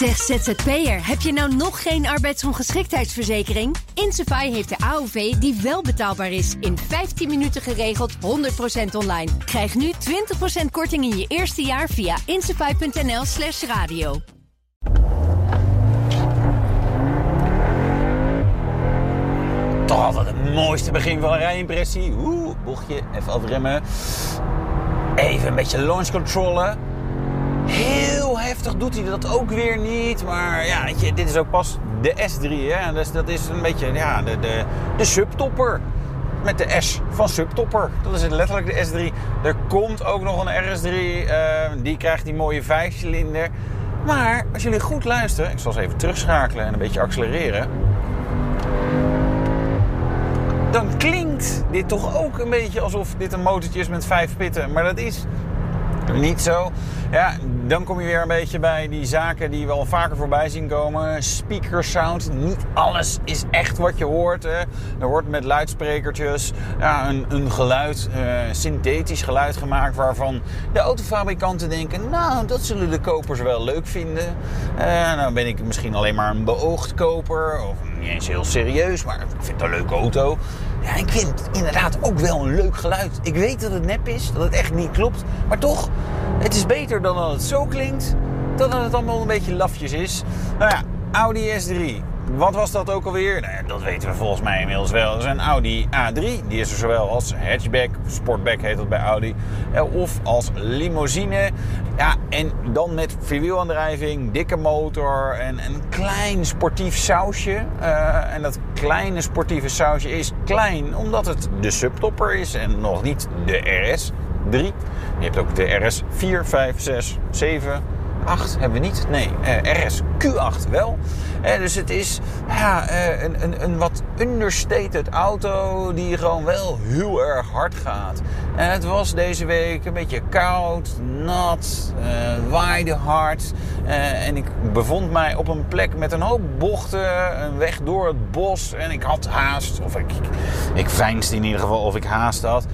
Zeg ZZP'er, heb je nou nog geen arbeidsongeschiktheidsverzekering? Insafai heeft de AOV die wel betaalbaar is. In 15 minuten geregeld, 100% online. Krijg nu 20% korting in je eerste jaar via insafai.nl slash radio. Toch altijd het mooiste begin van een rijimpressie. Oeh, bochtje, even afremmen. Even een beetje launch controle. Heel heftig doet hij dat ook weer niet. Maar ja, dit is ook pas de S3. Hè? Dus dat is een beetje ja, de, de, de subtopper. Met de S van subtopper. Dat is letterlijk de S3. Er komt ook nog een RS3. eh, die krijgt die mooie vijfcilinder. Maar als jullie goed luisteren. Ik zal eens even terugschakelen en een beetje accelereren. Dan klinkt dit toch ook een beetje alsof dit een motortje is met vijf pitten. Maar dat is niet zo. Ja, dan kom je weer een beetje bij die zaken die we al vaker voorbij zien komen. Speaker sound. Niet alles is echt wat je hoort. Hè. Er wordt met luidsprekertjes ja, een, een geluid, eh, synthetisch geluid gemaakt waarvan de autofabrikanten denken, nou, dat zullen de kopers wel leuk vinden. Eh, nou ben ik misschien alleen maar een beoogd koper. Of niet eens heel serieus, maar ik vind het een leuke auto. Ja, ik vind het inderdaad ook wel een leuk geluid. Ik weet dat het nep is, dat het echt niet klopt. Maar toch, het is beter dan dat het zo klinkt, dan dat het allemaal een beetje lafjes is. Nou ja, Audi S3. Wat was dat ook alweer? Nou dat weten we volgens mij inmiddels wel. Dat is een Audi A3. Die is er zowel als hatchback, sportback heet dat bij Audi, eh, of als limousine. Ja, en dan met vierwielaandrijving, dikke motor en een klein sportief sausje. Eh, en dat kleine sportieve sausje is klein omdat het de subtopper is en nog niet de RS 3. Je hebt ook de RS 4, 5, 6, 7, 8 hebben we niet. Nee, eh, RS Q8 wel. Eh, dus het is ja, eh, een, een, een wat understated auto die gewoon wel heel erg hard gaat. En het was deze week een beetje koud, nat, waaide hard. En ik bevond mij op een plek met een hoop bochten, een weg door het bos. En ik had haast, of ik, ik, ik veinsde in ieder geval of ik haast had.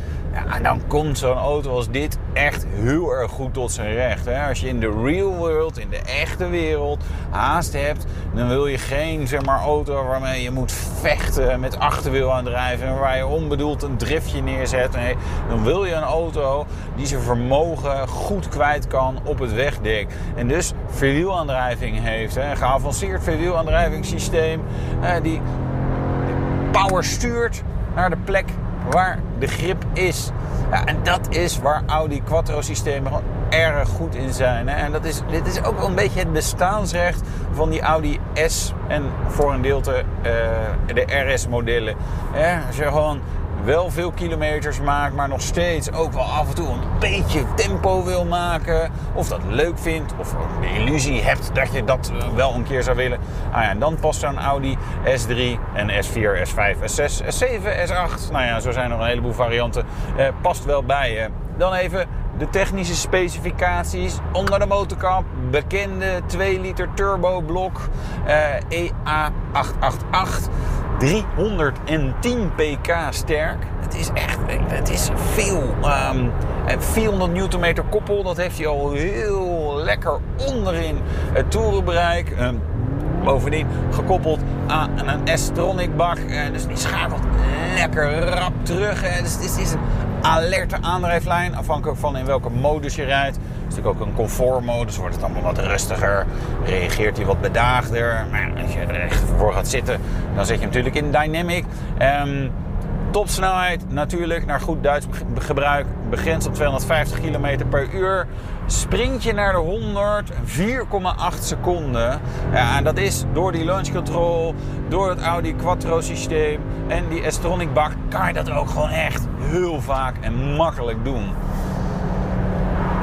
En dan komt zo'n auto als dit echt heel erg goed tot zijn recht. Hè? Als je in de real world, in de echte wereld, haast hebt, dan wil je geen zeg maar, auto waarmee je moet vechten met achterwielaandrijving, en waar je onbedoeld een driftje neerzet. Nee, dan wil je een auto die zijn vermogen goed kwijt kan op het wegdek. En dus vierwielaandrijving heeft, hè? een geavanceerd vierwielaandrijvingssysteem, eh, die power stuurt naar de plek waar de grip is. Ja, en dat is waar Audi Quattro systemen gewoon erg goed in zijn. Hè? En dat is, dit is ook wel een beetje het bestaansrecht van die Audi S en voor een deelte eh, de RS modellen. Als je gewoon wel veel kilometers maakt, maar nog steeds ook wel af en toe een beetje tempo wil maken. Of dat leuk vindt, of de illusie hebt dat je dat wel een keer zou willen. Ah ja, dan past zo'n Audi S3 en S4, S5, S6, S7, S8. Nou ja, zo zijn er een heleboel varianten. Eh, past wel bij je. Dan even de technische specificaties onder de motorkap. Bekende 2 liter turbo blok eh, EA888. 310 pk sterk. Het is echt, het is veel. Um, 400 newtonmeter koppel, dat heeft hij al heel lekker onderin het toerenbereik. Um, bovendien gekoppeld aan een S-tronic bak. Uh, dus die schakelt lekker rap terug. Uh, dus is een alerte aandrijflijn, afhankelijk van in welke modus je rijdt. Is natuurlijk ook een comfortmodus, wordt het allemaal wat rustiger. Reageert hij wat bedaagder. Maar als je er echt voor gaat zitten, dan zet je natuurlijk in dynamic. Um, topsnelheid natuurlijk, naar goed Duits gebruik, begrensd op 250 km per uur. Sprint je naar de 100, 4,8 seconden. Ja, en dat is door die launch control, door het Audi Quattro systeem en die S-tronic bak, kan je dat ook gewoon echt heel vaak en makkelijk doen.